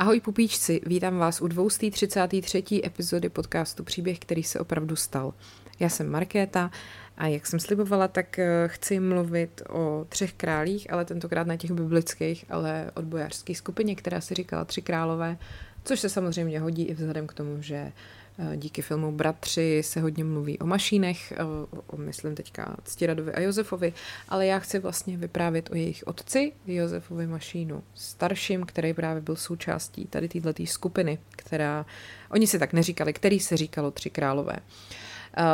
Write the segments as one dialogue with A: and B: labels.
A: Ahoj pupíčci, vítám vás u 233. epizody podcastu Příběh, který se opravdu stal. Já jsem Markéta a jak jsem slibovala, tak eh, chci mluvit o třech králích, ale tentokrát na těch biblických, ale odbojářské skupině, která si říkala Tři králové, což se samozřejmě hodí i vzhledem k tomu, že díky filmu Bratři se hodně mluví o mašínech, eh, o, myslím teďka Ctiradovi a Josefovi, ale já chci vlastně vyprávět o jejich otci, Josefovi Mašínu starším, který právě byl součástí tady této skupiny, která, oni si tak neříkali, který se říkalo Tři králové. Uh,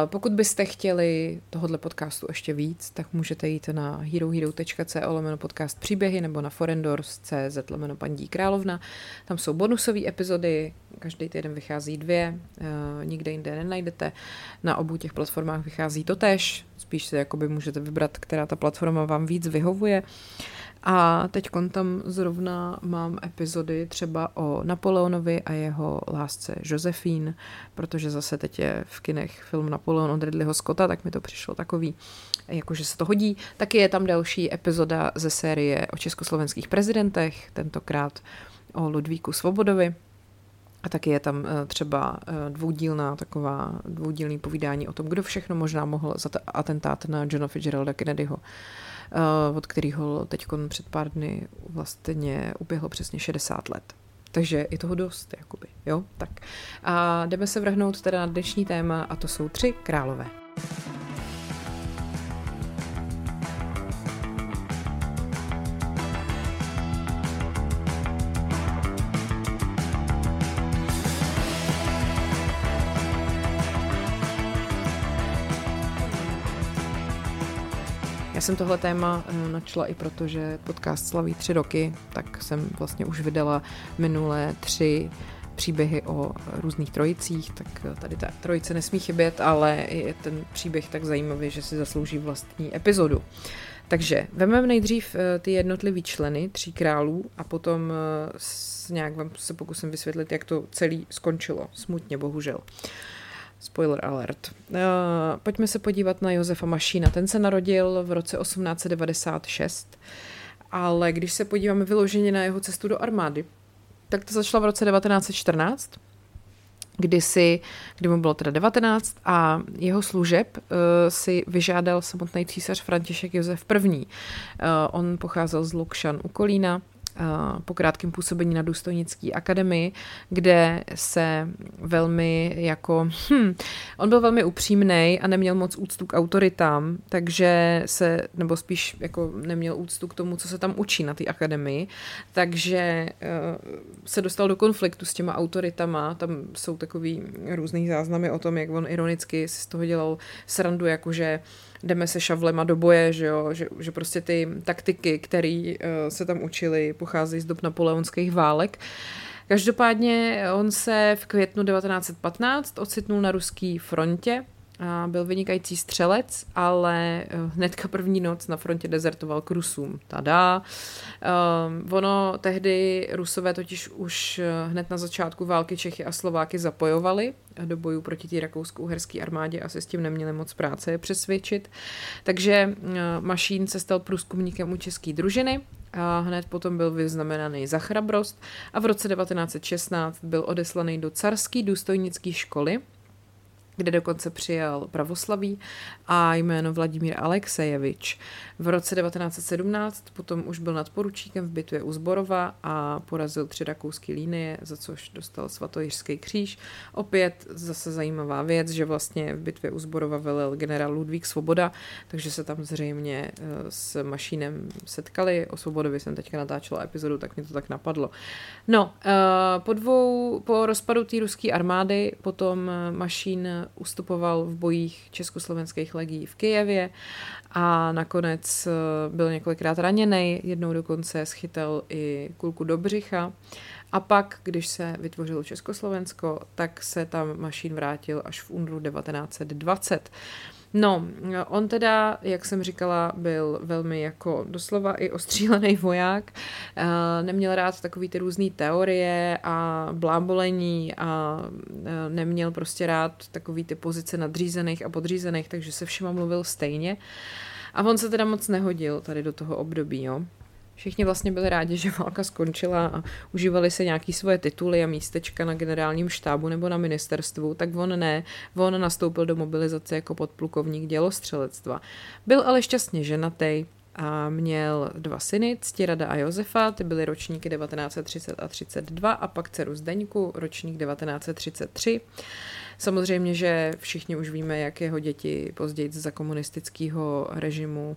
A: pokud byste chtěli tohohle podcastu ještě víc, tak můžete jít na herohero.co lomeno podcast příběhy nebo na forendors.cz lomeno paní královna. Tam jsou bonusové epizody, každý týden vychází dvě, nikde jinde nenajdete. Na obou těch platformách vychází to tež, spíš si jakoby můžete vybrat, která ta platforma vám víc vyhovuje. A teď tam zrovna mám epizody třeba o Napoleonovi a jeho lásce Josephine, protože zase teď je v kinech film Napoleon od Ridleyho Scotta, tak mi to přišlo takový, jakože se to hodí. Taky je tam další epizoda ze série o československých prezidentech, tentokrát o Ludvíku Svobodovi. A taky je tam eh, třeba eh, dvoudílná taková dvoudílný povídání o tom, kdo všechno možná mohl za atentát na Johna Fitzgeralda Kennedyho od kterého teď před pár dny vlastně uběhlo přesně 60 let. Takže je toho dost, jakoby, jo? Tak. A jdeme se vrhnout teda na dnešní téma a to jsou tři králové. Jsem tohle téma eh, načala i proto, že podcast slaví tři roky, tak jsem vlastně už vydala minulé tři příběhy o různých trojicích, tak eh, tady ta trojice nesmí chybět, ale je ten příběh tak zajímavý, že si zaslouží vlastní epizodu. Takže vezmeme nejdřív eh, ty jednotlivý členy tří králů a potom nějak vám se pokusím vysvětlit, jak to celý skončilo. Smutně, bohužel. Spoiler alert. Uh, pojďme se podívat na Josefa Mašína. Ten se narodil v roce 1896, ale když se podíváme vyloženě na jeho cestu do armády, tak to začalo v roce 1914, kdy, si, kdy mu bylo teda 19 a jeho služeb uh, si vyžádal samotný císař František Josef I. Uh, on pocházel z Lukšan u Kolína po krátkém působení na důstojnické akademii, kde se velmi jako, hm, on byl velmi upřímný a neměl moc úctu k autoritám, takže se, nebo spíš jako neměl úctu k tomu, co se tam učí na té akademii, takže uh, se dostal do konfliktu s těma autoritama, tam jsou takový různý záznamy o tom, jak on ironicky si z toho dělal srandu, jakože jdeme se šavlema do boje, že, jo? Že, že prostě ty taktiky, které uh, se tam učili, pocházejí z dob napoleonských válek. Každopádně on se v květnu 1915 ocitnul na ruské frontě byl vynikající střelec, ale eh, hnedka první noc na frontě dezertoval k Rusům. Tada. Um, ono tehdy Rusové totiž už eh, hned na začátku války Čechy a Slováky zapojovali do bojů proti té rakousko-uherské armádě asi s tím neměli moc práce je přesvědčit. Takže Mašín se stal průzkumníkem u české družiny a hned potom byl vyznamenaný za chrabrost a v roce 1916 byl odeslaný do carské důstojnické školy, kde dokonce přijal pravoslaví a jméno Vladimír Alexejevič. V roce 1917 potom už byl nadporučíkem v bitvě u Zborova a porazil tři rakouské línie, za což dostal svatojiřský kříž. Opět zase zajímavá věc, že vlastně v bitvě u Zborova velel generál Ludvík Svoboda, takže se tam zřejmě eh, s Mašínem setkali. O Svobodovi jsem teďka natáčela epizodu, tak mi to tak napadlo. No, eh, po dvou, po rozpadu té ruské armády potom Mašín ustupoval v bojích československých legií v Kijevě a nakonec eh, byl několikrát raněný, jednou dokonce schytal i kulku do břicha. A pak, když se vytvořilo Československo, tak se tam mašín vrátil až v únoru 1920. No, on teda, jak jsem říkala, byl velmi jako doslova i ostřílený voják, eh, neměl rád takový ty různé teorie a blábolení a eh, neměl prostě rád takový ty pozice nadřízených a podřízených, takže se všema mluvil stejně. A on se teda moc nehodil tady do toho období, jo. Všichni vlastně byli rádi, že válka skončila a užívali se nějaký svoje tituly a místečka na generálním štábu nebo na ministerstvu, tak on ne. On nastoupil do mobilizace jako podplukovník dělostřelectva. Byl ale šťastně ženatý, a měl dva syny, Ctirada a Josefa, ty byly ročníky 1930 a 32 a pak dceru Zdeňku, ročník 1933. Samozřejmě, že všichni už víme, jak jeho děti později za komunistického režimu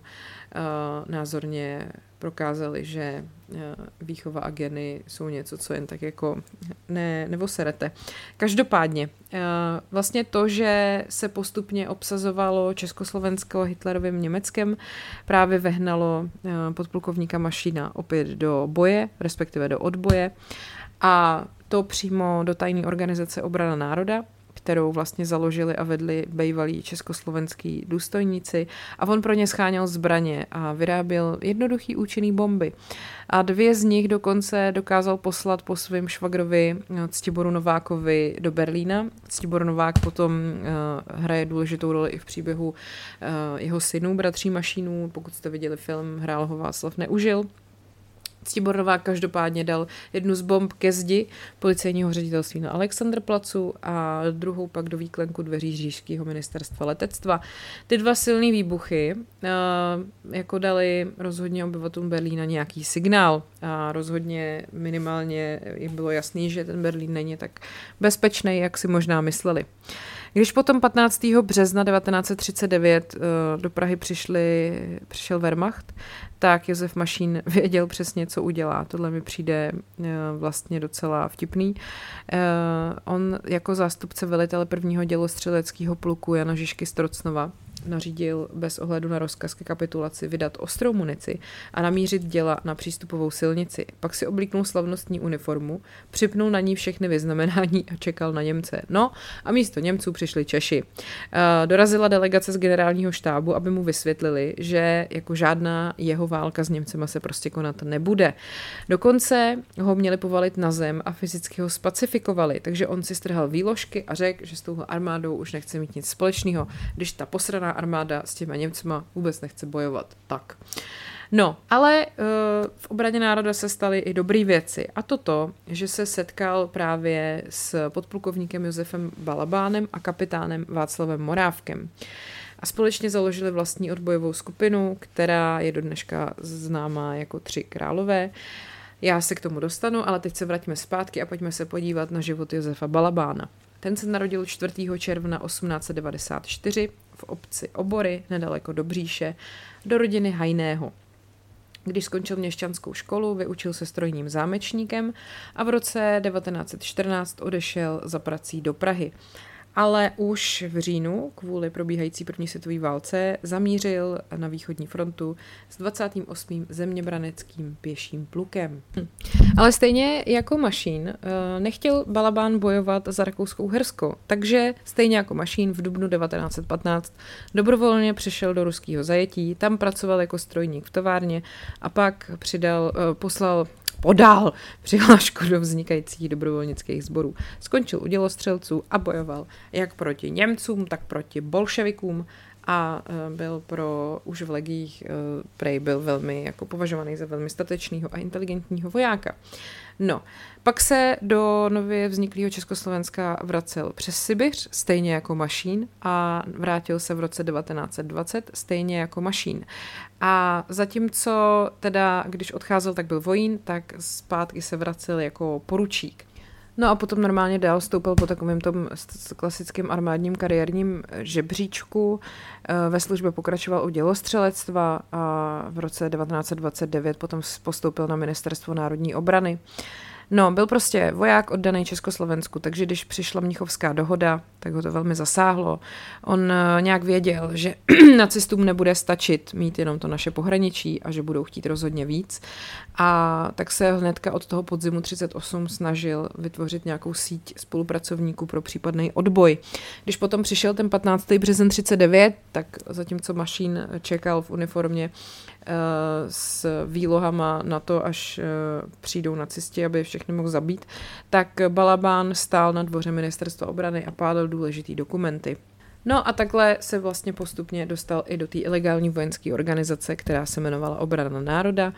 A: uh, názorně prokázali, že uh, výchova a geny jsou něco, co jen tak jako ne, nevoserete. Každopádně, uh, vlastně to, že se postupně obsazovalo Československo Hitlerovým Německem, právě vehnalo uh, podplukovníka Mašína opět do boje, respektive do odboje a to přímo do tajné organizace obrana národa, kterou vlastně založili a vedli bývalí československý důstojníci a on pro ně scháněl zbraně a vyráběl jednoduchý účinný bomby. A dvě z nich dokonce dokázal poslat po svém švagrovi eh, Ctiboru Novákovi do Berlína. Ctibor Novák potom uh, hraje důležitou roli i v příběhu uh, jeho synů, bratří Mašínů. Pokud jste viděli film, hrál ho Václav Neužil. Ctibor Novák každopádně dal jednu z bomb ke zdi policejního ředitelství na Alexanderplacu a druhou pak do výklenku dveří Řížského ministerstva letectva. Ty dva silné výbuchy uh, jako dali rozhodně obyvatelům Berlína nějaký signál a rozhodně minimálně jim bylo jasný, že ten Berlín není tak bezpečný, jak si možná mysleli. Když potom 15. března 1939 uh, do Prahy přišli, přišel Wehrmacht, tak Josef Mašín věděl přesně, co udělá. Tohle mi přijde uh, vlastně docela vtipný. Uh, on jako zástupce velitele prvního dělostřeleckého pluku Jana Žižky Strocnova nařídil bez ohledu na rozkaz ke kapitulaci vydat ostrou munici a namířit děla na přístupovou silnici. Pak si oblíknul slavnostní uniformu, připnul na ní všechny vyznamenání a čekal na Němce. No a místo Němců přišli Češi. Eh, dorazila delegace z generálního štábu, aby mu vysvětlili, že jako žádná jeho válka s Němcema se prostě konat nebude. Dokonce ho měli povalit na zem a fyzicky ho spacifikovali, takže on si strhal výložky a řekl, že s touhle armádou už nechce mít nic společného, když ta posraná armáda s těma Němcema vůbec nechce bojovat. Tak. No, ale uh, v obraně národa se staly i dobré věci. A to to, že se setkal právě s podplukovníkem Josefem Balabánem a kapitánem Václavem Morávkem. A společně založili vlastní odbojovou skupinu, která je do dneška známá jako Tři králové. Já se k tomu dostanu, ale teď se vraťme zpátky a pojďme se podívat na život Josefa Balabána. Ten se narodil 4. června 1894 v obci Obory, nedaleko do Bříše, do rodiny Hajného. Když skončil měšťanskou školu, vyučil se strojním zámečníkem a v roce 1914 odešel za prací do Prahy ale už v říjnu kvůli probíhající první světové válce zamířil na východní frontu s 28. zeměbraneckým pěším plukem. Hm. Ale stejně jako Mašín eh, nechtěl Balabán bojovat za rakouskou Herskou, takže stejně jako Mašín v dubnu 1915 dobrovolně přešel do ruského zajetí, tam pracoval jako strojník v továrně a pak přidal, eh, poslal podal přihlášku do vznikajících dobrovolnických sborů. Skončil u dělostřelců a bojoval jak proti Němcům, tak proti bolševikům a e, byl pro, už v legích, e, prej byl velmi jako považovaný za velmi statečného a inteligentního vojáka. No, pak se do nově vzniklého Československa vracel přes Sibiř, stejně jako Mašín, a vrátil se v roce 1920, stejně jako Mašín. A zatímco teda, když odcházel, tak byl vojín, tak zpátky se vracel jako poručík. No a potom normálně dál stoupil po takovém tom klasickém armádním kariérním žebříčku. Eh, ve službě pokračoval u dělostřelectva a v roce 1929 potom postoupil na ministerstvo národní obrany. No, byl prostě voják oddaný Československu, takže když přišla Mnichovská dohoda, tak ho to velmi zasáhlo. On eh, nějak věděl, že nacistům nebude stačit mít jenom to naše pohraničí a že budou chtít rozhodně víc. A tak se hnedka od toho podzimu 38 snažil vytvořit nějakou síť spolupracovníků pro případný odboj. Když potom přišel ten 15. březen 39, tak zatímco Mašín čekal v uniformě Eh, s výlohama na to, až eh, přijdou nacisti, aby všechny mohl zabít, tak Balabán stál na dvoře ministerstva obrany a pádal důležitý dokumenty. No a takhle se vlastně postupně dostal i do té ilegální vojenské organizace, která se jmenovala Obrana národa.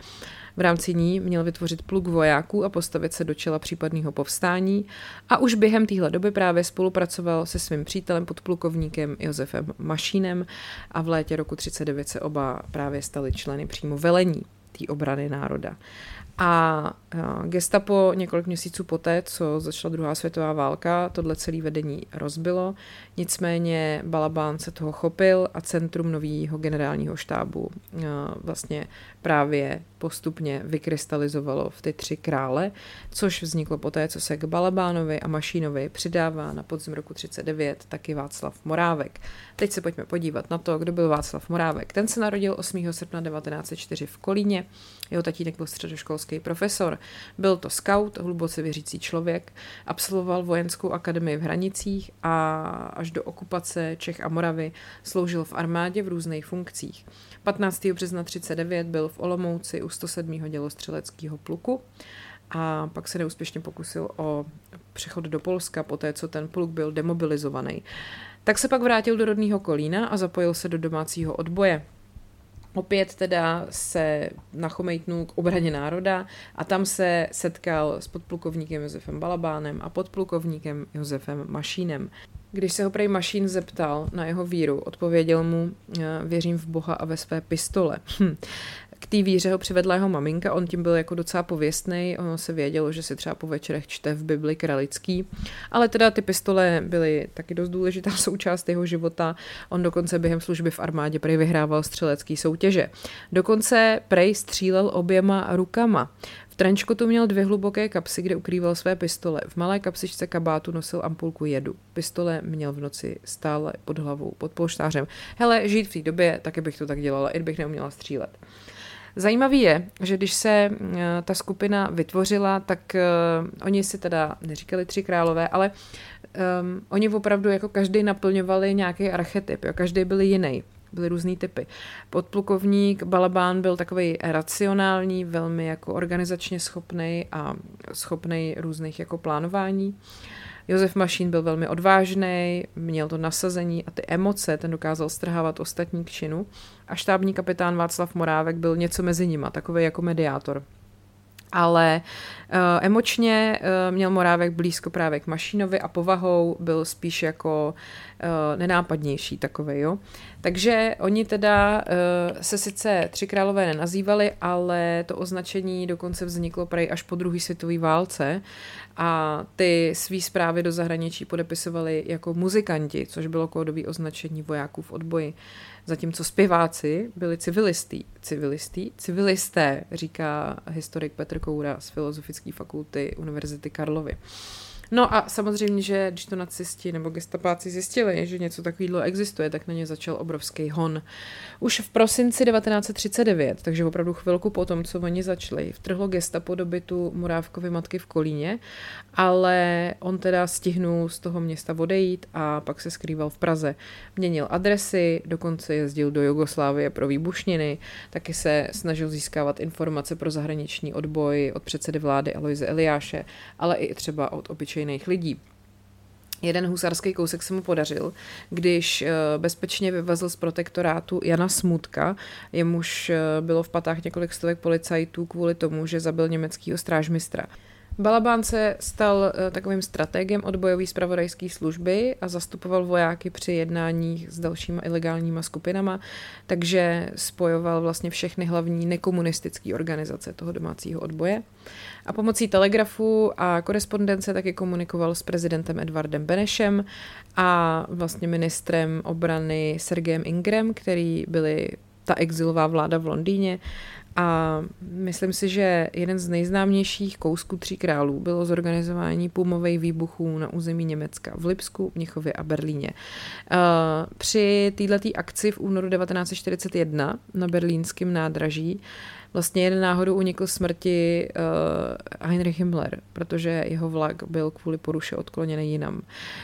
A: V rámci ní měl vytvořit pluk vojáků a postavit se do čela případného povstání a už během téhle doby právě spolupracoval se svým přítelem podplukovníkem Josefem Mašínem a v létě roku 39 se oba právě stali členy přímo velení té obrany národa. A gestapo několik měsíců poté, co začala druhá světová válka, tohle celé vedení rozbilo. Nicméně Balabán se toho chopil a centrum nového generálního štábu vlastně právě postupně vykrystalizovalo v ty tři krále, což vzniklo poté, co se k Balabánovi a Mašínovi přidává na podzim roku 39 taky Václav Morávek. Teď se pojďme podívat na to, kdo byl Václav Morávek. Ten se narodil 8. srpna 1904 v Kolíně, jeho tatínek byl středoškolský profesor. Byl to scout, hluboce věřící člověk, absolvoval vojenskou akademii v Hranicích a až do okupace Čech a Moravy sloužil v armádě v různých funkcích. 15. března 39 byl v Olomouci u 107. dělostřeleckého pluku a pak se neúspěšně pokusil o přechod do Polska, po té, co ten pluk byl demobilizovaný. Tak se pak vrátil do rodného Kolína a zapojil se do domácího odboje. Opět teda se nachomejtnul k obraně národa a tam se setkal s podplukovníkem Josefem Balabánem a podplukovníkem Josefem Mašínem. Když se ho prej Mašín zeptal na jeho víru, odpověděl mu, věřím v Boha a ve své pistole. Hm. K té víře ho přivedla jeho maminka, on tím byl jako docela pověstný, ono se vědělo, že si třeba po večerech čte v Bibli kralický, ale teda ty pistole byly taky dost důležitá součást jeho života. On dokonce během služby v armádě prej vyhrával střelecký soutěže. Dokonce prej střílel oběma rukama. V trenčkotu měl dvě hluboké kapsy, kde ukrýval své pistole. V malé kapsičce kabátu nosil ampulku jedu. Pistole měl v noci stále pod hlavou, pod polštářem. Hele, žít v té době, taky bych to tak dělala, i bych neuměla střílet. Zajímavý je, že když se eh, ta skupina vytvořila, tak uh, oni si teda neříkali tři králové, ale um, oni opravdu jako každý naplňovali nějaký archetyp, jo, každý byl jiný byly různý typy. Podplukovník Balabán byl takový racionální, velmi jako organizačně schopný a schopný různých jako plánování. Josef Mašín byl velmi odvážný, měl to nasazení a ty emoce, ten dokázal strhávat ostatní k činu. A štábní kapitán Václav Morávek byl něco mezi nima, takový jako mediátor ale uh, emočně uh, měl Morávek blízko právě k Mašínovi a povahou byl spíš jako uh, nenápadnější takový, jo. Takže oni teda uh, se sice tři králové nenazývali, ale to označení dokonce vzniklo prej až po druhé světové válce a ty svý zprávy do zahraničí podepisovali jako muzikanti, což bylo kódové označení vojáků v odboji. Zatímco zpěváci byli civilistí. Civilistí? Civilisté, říká historik Petr Koura z Filozofické fakulty Univerzity Karlovy. No a samozřejmě, že když to nacisti nebo gestapáci zjistili, že něco takového existuje, tak na ně začal obrovský hon. Už v prosinci 1939, takže opravdu chvilku po tom, co oni začali, vtrhlo gestapo do bytu Murávkovy matky v Kolíně, ale on teda stihnul z toho města odejít a pak se skrýval v Praze. Měnil adresy, dokonce jezdil do Jugoslávie pro výbušniny, taky se snažil získávat informace pro zahraniční odboj od předsedy vlády Aloise Eliáše, ale i třeba od obyčejných obyčejných lidí. Jeden husarský kousek se mu podařil, když eh, bezpečně vyvezl z protektorátu Jana Smutka, jemuž eh, bylo v patách několik stovek policajtů kvůli tomu, že zabil německého strážmistra. Balabán se stal eh, takovým strategem odbojové zpravodajské služby a zastupoval vojáky při jednáních s dalšíma ilegálníma skupinama, takže spojoval vlastně všechny hlavní nekomunistické organizace toho domácího odboje. A pomocí telegrafu a korespondence taky komunikoval s prezidentem Edvardem Benešem a vlastně ministrem obrany Sergejem Ingrem, který byli ta exilová vláda v Londýně a myslím si, že jeden z nejznámějších kousků Tří králů bylo zorganizování pumových výbuchů na území Německa v Lipsku, Mnichově a Berlíně. Při této akci v únoru 1941 na berlínském nádraží vlastně jeden náhodou unikl smrti uh, Heinrich Himmler, protože jeho vlak byl kvůli poruše odkloněný jinam.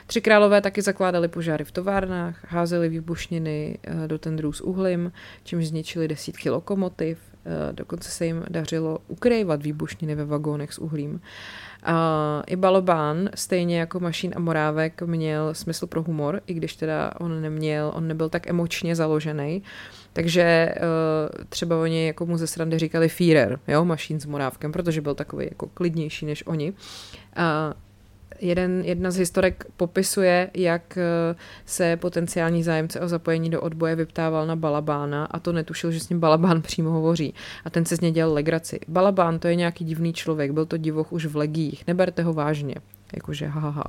A: Tři králové taky zakládali požáry v továrnách, házeli výbušniny uh, do tendrů s uhlím, čímž zničili desítky lokomotiv, dokonce se jim dařilo ukrývat výbušniny ve vagónech s uhlím. A I Balobán, stejně jako Mašín a Morávek, měl smysl pro humor, i když teda on neměl, on nebyl tak emočně založený. Takže uh, třeba oni jako mu ze srandy říkali Führer, jo, Mašín s Morávkem, protože byl takový jako klidnější než oni. Uh, jeden, jedna z historek popisuje, jak eh, se potenciální zájemce o zapojení do odboje vyptával na Balabána a to netušil, že s ním Balabán přímo hovoří. A ten se z něj dělal legraci. Balabán to je nějaký divný člověk, byl to divoch už v legích, neberte ho vážně. Jakože haha. Ha.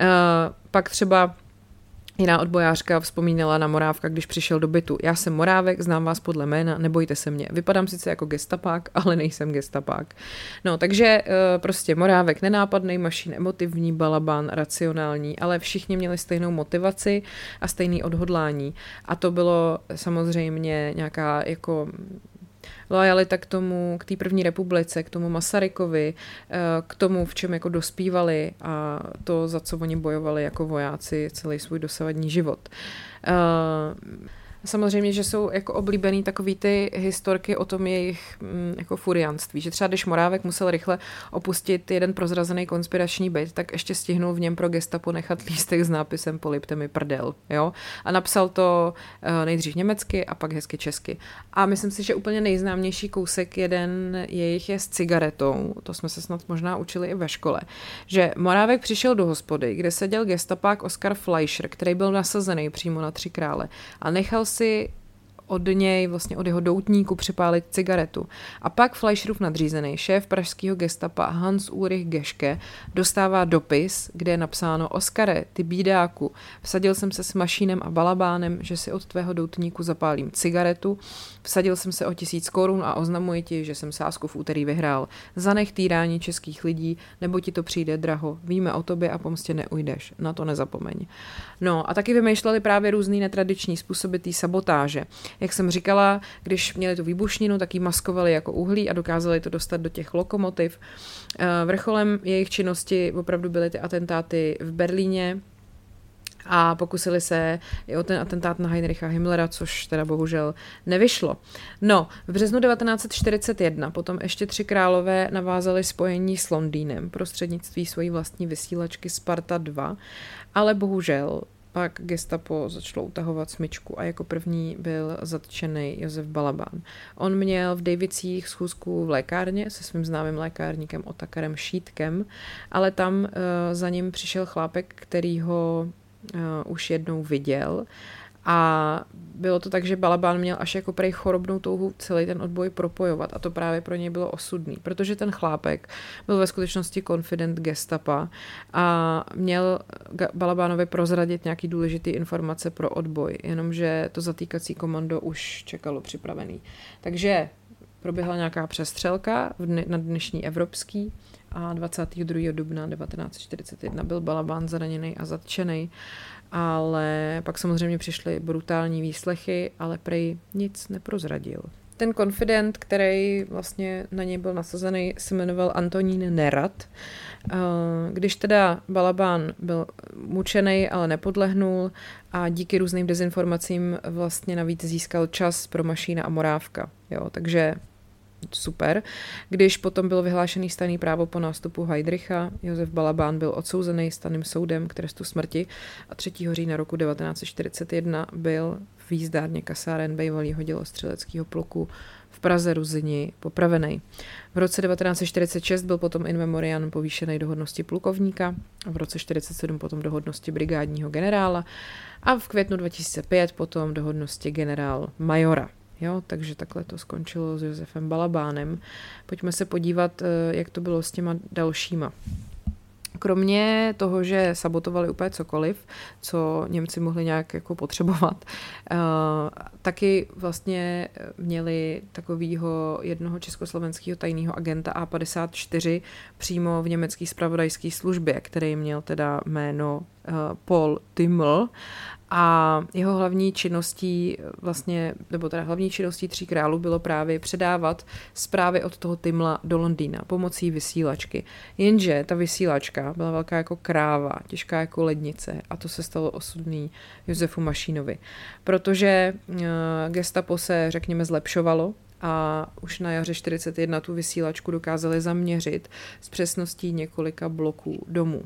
A: Uh, pak třeba Jiná odbojářka vzpomínala na Morávka, když přišel do bytu. Já jsem Morávek, znám vás podle jména, nebojte se mě. Vypadám sice jako gestapák, ale nejsem gestapák. No, takže eh, prostě Morávek nenápadný, mašín emotivní, balabán racionální, ale všichni měli stejnou motivaci a stejný odhodlání. A to bylo samozřejmě nějaká jako lojalita k tomu, k té první republice, k tomu Masarykovi, eh, k tomu, v čem jako dospívali a to, za co oni bojovali jako vojáci celý svůj dosavadní život. Uh, Samozřejmě, že jsou jako oblíbený takový ty historky o tom jejich mm, jako furianství, že třeba když Morávek musel rychle opustit jeden prozrazený konspirační byt, tak ještě stihnul v něm pro gestapo nechat lístek s nápisem polipte mi prdel, jo? A napsal to uh, nejdřív německy a pak hezky česky. A myslím si, že úplně nejznámější kousek jeden jejich je s cigaretou, to jsme se snad možná učili i ve škole, že Morávek přišel do hospody, kde seděl gestapák Oskar Fleischer, který byl nasazený přímo na tři krále a nechal si od něj, vlastně od jeho doutníku připálit cigaretu. A pak Fleischerův nadřízený, šéf pražského gestapa Hans Ulrich Geške, dostává dopis, kde je napsáno Oskare, ty bídáku, vsadil jsem se s mašínem a balabánem, že si od tvého doutníku zapálím cigaretu, vsadil jsem se o tisíc korun a oznamuji ti, že jsem sásku v úterý vyhrál. Zanech týrání českých lidí, nebo ti to přijde draho. Víme o tobě a pomstě neujdeš. Na to nezapomeň. No a taky vymýšleli právě různý netradiční způsoby té sabotáže. Jak jsem říkala, když měli tu výbušninu, tak ji maskovali jako uhlí a dokázali to dostat do těch lokomotiv. Eh, vrcholem jejich činnosti opravdu byly ty atentáty v Berlíně, a pokusili se i o ten atentát na Heinricha Himmlera, což teda bohužel nevyšlo. No, v březnu 1941 potom ještě tři králové navázali spojení s Londýnem prostřednictví svojí vlastní vysílačky Sparta 2, ale bohužel pak gestapo začalo utahovat smyčku a jako první byl zatčený Josef Balabán. On měl v Davicích schůzku v lékárně se svým známým lékárníkem Otakarem Šítkem, ale tam uh, za ním přišel chlápek, který ho uh, už jednou viděl a bylo to tak, že Balabán měl až jako prej chorobnou touhu celý ten odboj propojovat a to právě pro něj bylo osudný, protože ten chlápek byl ve skutečnosti konfident gestapa a měl Balabánovi prozradit nějaký důležitý informace pro odboj, jenomže to zatýkací komando už čekalo připravený. Takže proběhla nějaká přestřelka na dnešní evropský a 22. dubna 1941 byl Balabán zraněný a zatčený ale pak samozřejmě přišly brutální výslechy, ale prej nic neprozradil. Ten konfident, který vlastně na něj byl nasazený, se jmenoval Antonín Nerat. Když teda Balabán byl mučený, ale nepodlehnul a díky různým dezinformacím vlastně navíc získal čas pro Mašína a Morávka. Jo, takže super. Když potom bylo vyhlášený staný právo po nástupu Heidricha, Josef Balabán byl odsouzený staným soudem k trestu smrti a 3. října roku 1941 byl v výzdárně kasáren bývalého dělostřeleckého pluku v Praze Ruzini popravený. V roce 1946 byl potom in memoriam povýšený do hodnosti plukovníka, a v roce 1947 potom do hodnosti brigádního generála a v květnu 2005 potom do hodnosti generál majora. Jo, takže takhle to skončilo s Josefem Balabánem. Pojďme se podívat, eh, jak to bylo s těma dalšíma. Kromě toho, že sabotovali úplně cokoliv, co Němci mohli nějak jako potřebovat, uh, taky vlastně měli takového jednoho československého tajného agenta A54 přímo v německé spravodajské službě, který měl teda jméno uh, Paul Timmel a jeho hlavní činností vlastně, nebo teda hlavní činností tří králů bylo právě předávat zprávy od toho Timla do Londýna pomocí vysílačky. Jenže ta vysílačka byla velká jako kráva, těžká jako lednice a to se stalo osudný Josefu Mašínovi. Protože uh, gestapo se, řekněme, zlepšovalo a už na jaře 41 tu vysílačku dokázali zaměřit s přesností několika bloků domů.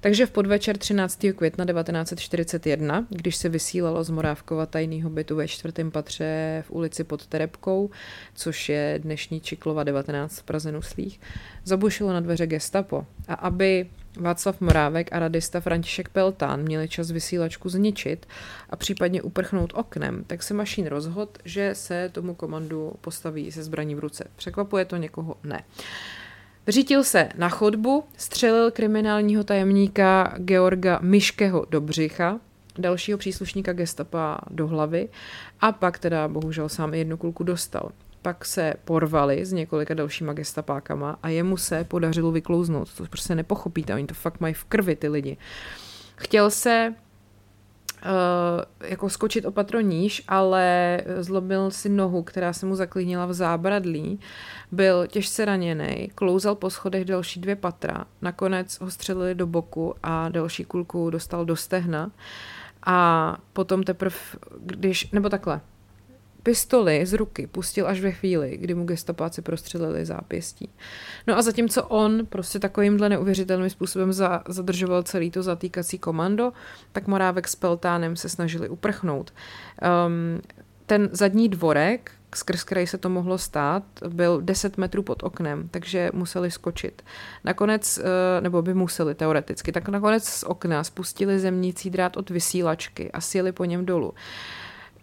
A: Takže v podvečer 13. května 1941, když se vysílalo z Morávkova tajného bytu ve čtvrtém patře v ulici pod Terepkou, což je dnešní Čiklova 19 v Praze Nuslích, zabušilo na dveře gestapo. A aby Václav Morávek a radista František Peltán měli čas vysílačku zničit a případně uprchnout oknem, tak se mašín rozhod, že se tomu komandu postaví se zbraní v ruce. Překvapuje to někoho? Ne. Řítil se na chodbu, střelil kriminálního tajemníka Georga Myškeho do břicha, dalšího příslušníka gestapa do hlavy a pak teda bohužel sám jednu kulku dostal pak se porvali s několika dalšíma gestapákama a jemu se podařilo vyklouznout. To prostě nepochopíte, oni to fakt mají v krvi ty lidi. Chtěl se Uh, jako skočit opatro níž, ale zlobil si nohu, která se mu zaklínila v zábradlí. Byl těžce raněný, klouzal po schodech další dvě patra. Nakonec ho střelili do boku a další kulku dostal do stehna. A potom teprve, když, nebo takhle, pistoli z ruky pustil až ve chvíli, kdy mu gestapáci prostřelili zápěstí. No a zatímco on prostě takovýmhle neuvěřitelným způsobem za, zadržoval celý to zatýkací komando, tak Morávek s Peltánem se snažili uprchnout. Um, ten zadní dvorek, skrz který se to mohlo stát, byl 10 metrů pod oknem, takže museli skočit. Nakonec, eh, nebo by museli teoreticky, tak nakonec z okna spustili zemnící drát od vysílačky a sjeli po něm dolů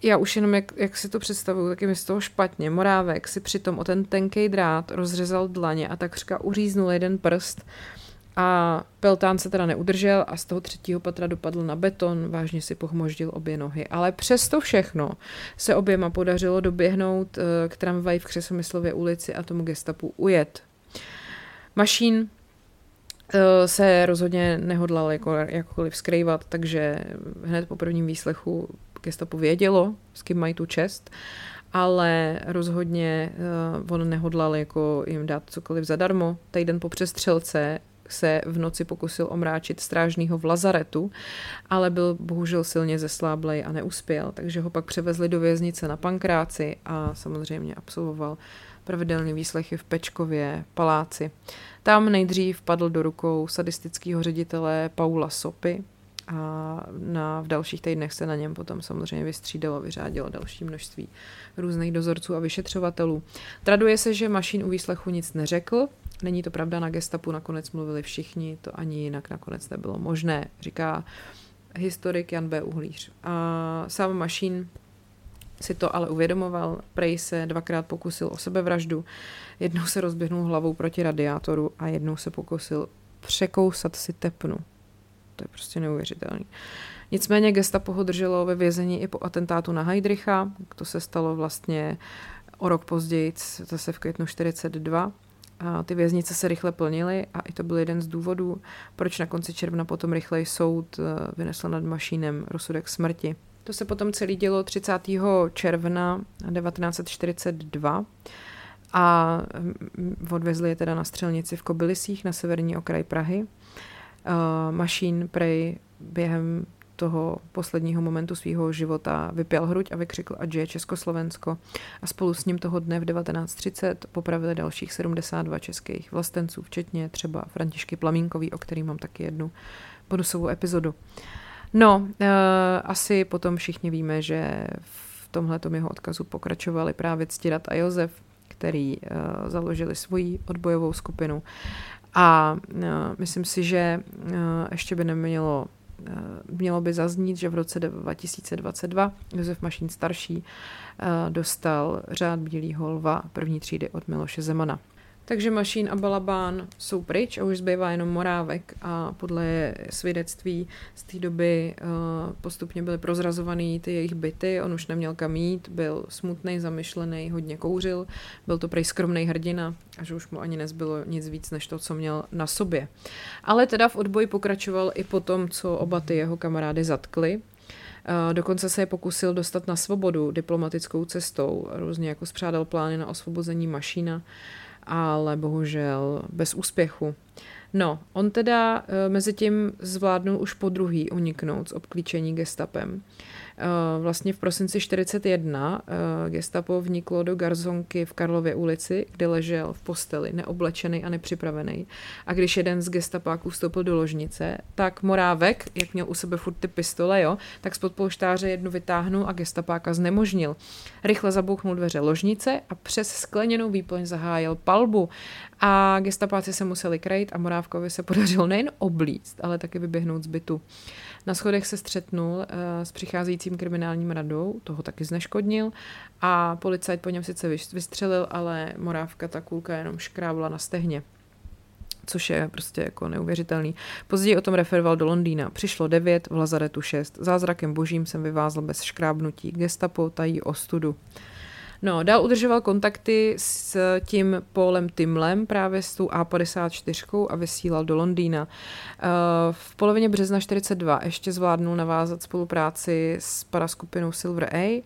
A: já už jenom, jak, jak si to představuju, tak je mi z toho špatně. Morávek si přitom o ten tenký drát rozřezal dlaně a takřka uříznul jeden prst a Peltán se teda neudržel a z toho třetího patra dopadl na beton, vážně si pohmoždil obě nohy. Ale přesto všechno se oběma podařilo doběhnout eh, k tramvaji v Křesomyslově ulici a tomu gestapu ujet. Mašín eh, se rozhodně nehodlal jako, jakkoliv skrývat, takže hned po prvním výslechu gestapo vědělo, s kým mají tu čest, ale rozhodně uh, on nehodlal jako jim dát cokoliv zadarmo. Týden po přestřelce se v noci pokusil omráčit strážního v lazaretu, ale byl bohužel silně zesláblej a neuspěl, takže ho pak převezli do věznice na Pankráci a samozřejmě absolvoval pravidelně výslechy v Pečkově paláci. Tam nejdřív padl do rukou sadistického ředitele Paula Sopy, a na, v dalších týdnech se na něm potom samozřejmě vystřídalo, vyřádilo další množství různých dozorců a vyšetřovatelů. Traduje se, že Mašín u výslechu nic neřekl, není to pravda, na gestapu nakonec mluvili všichni, to ani jinak nakonec nebylo možné, říká historik Jan B. Uhlíř. A sám Mašín si to ale uvědomoval, prej se dvakrát pokusil o sebevraždu, jednou se rozběhnul hlavou proti radiátoru a jednou se pokusil překousat si tepnu. To je prostě neuvěřitelný. Nicméně gestapo ho drželo ve vězení i po atentátu na Heidricha. To se stalo vlastně o rok později, zase v květnu 42. A ty věznice se rychle plnily a i to byl jeden z důvodů, proč na konci června potom rychleji soud eh, vynesl nad mašínem rozsudek smrti. To se potom celý dělo 30. června 1942 a mm, odvezli je teda na střelnici v Kobylisích na severní okraji Prahy. Uh, Mašín prej během toho posledního momentu svého života vypěl hruď a vykřikl, ať je Československo. A spolu s ním toho dne v 1930 popravili dalších 72 českých vlastenců, včetně třeba Františky Plamínkový, o který mám taky jednu bonusovou epizodu. No, uh, asi potom všichni víme, že v tomhle jeho odkazu pokračovali právě Ctirat a Josef, který uh, založili svoji odbojovou skupinu a uh, myslím si, že uh, ještě by nemělo uh, mělo by zaznít, že v roce 2022 Josef Mašín starší dostal řád Bílého lva první třídy od Miloše Zemana. Takže Mašín a Balabán jsou pryč a už zbývá jenom Morávek a podle svědectví z té doby uh, postupně byly prozrazovaný ty jejich byty, on už neměl kam jít, byl smutný, zamyšlený, hodně kouřil, byl to prej skromný hrdina a že už mu ani nezbylo nic víc než to, co měl na sobě. Ale teda v odboji pokračoval i po tom, co oba ty jeho kamarády zatkli, Uh, dokonce se je pokusil dostat na svobodu diplomatickou cestou, různě jako spřádal plány na osvobození Mašína ale bohužel bez úspěchu. No, on teda e, mezi tím zvládnul už po druhý uniknout z obklíčení gestapem. Vlastně v prosinci 41 gestapo vniklo do garzonky v Karlově ulici, kde ležel v posteli, neoblečený a nepřipravený. A když jeden z gestapáků vstoupil do ložnice, tak Morávek, jak měl u sebe furt ty pistole, jo, tak spod polštáře jednu vytáhnul a gestapáka znemožnil. Rychle zabouchnul dveře ložnice a přes skleněnou výplň zahájil palbu. A gestapáci se museli krejt a Morávkovi se podařilo nejen oblíct, ale taky vyběhnout z bytu. Na schodech se střetnul uh, s přicházejícím kriminálním radou, toho taky zneškodnil a policajt po něm sice vystřelil, ale Morávka ta kulka jenom škrábla na stehně což je prostě jako neuvěřitelný. Později o tom referoval do Londýna. Přišlo devět, v Lazaretu šest. Zázrakem božím jsem vyvázl bez škrábnutí. Gestapo tají ostudu. No, dál udržoval kontakty s tím Paulem Timlem, právě s tou A54 a vysílal do Londýna. Eh, v polovině března 42 ještě zvládnul navázat spolupráci s paraskupinou Silver A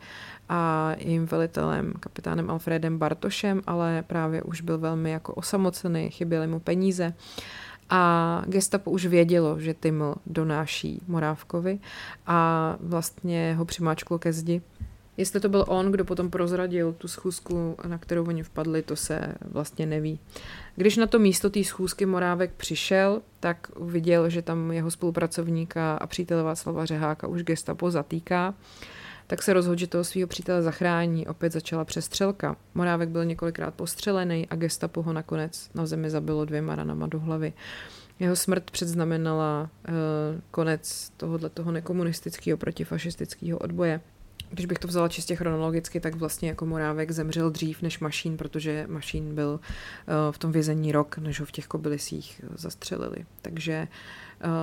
A: a jejím velitelem, kapitánem Alfredem Bartošem, ale právě už byl velmi jako osamocený, chyběly mu peníze. A gestapo už vědělo, že Timl donáší Morávkovi a vlastně ho přimáčklo ke zdi. Jestli to byl on, kdo potom prozradil tu schůzku, na kterou oni vpadli, to se vlastně neví. Když na to místo té schůzky Morávek přišel, tak viděl, že tam jeho spolupracovníka a přítele Václava Řeháka už gestapo zatýká tak se rozhodl, že toho svého přítele zachrání. Opět začala přestřelka. Morávek byl několikrát postřelený a gestapo ho nakonec na zemi zabilo dvěma ranama do hlavy. Jeho smrt předznamenala uh, konec tohohle toho nekomunistického protifašistického odboje. Když bych to vzala čistě chronologicky, tak vlastně jako Morávek zemřel dřív než Mašín, protože Mašín byl uh, v tom vězení rok, než ho v těch kobylisích zastřelili. Takže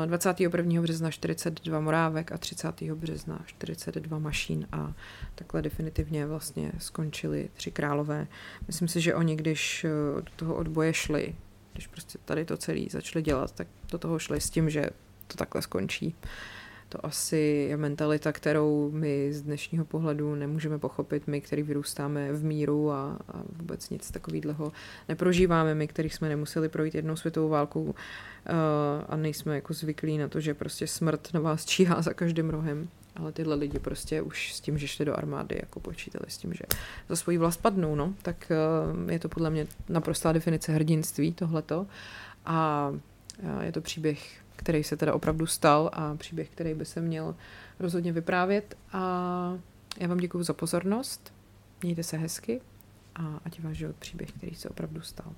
A: 21. března 42 Morávek a 30. března 42 Mašín a takhle definitivně vlastně skončili tři králové. Myslím si, že oni, když eh, do toho odboje šli, když prostě tady to celé začali dělat, tak do toho šli s tím, že to takhle skončí. To asi je mentalita, kterou my z dnešního pohledu nemůžeme pochopit, my, který vyrůstáme v míru a, a vůbec nic takového neprožíváme, my, který jsme nemuseli projít jednou světovou válkou uh, a nejsme jako zvyklí na to, že prostě smrt na vás číhá za každým rohem. Ale tyhle lidi prostě už s tím, že šli do armády, jako počítali s tím, že za svoji vlast padnou, no, tak uh, je to podle mě naprostá definice hrdinství tohleto. A uh, je to příběh který se teda opravdu stal a příběh, který by se měl rozhodně vyprávět. A já vám děkuji za pozornost, mějte se hezky a ať váš život příběh, který se opravdu stal.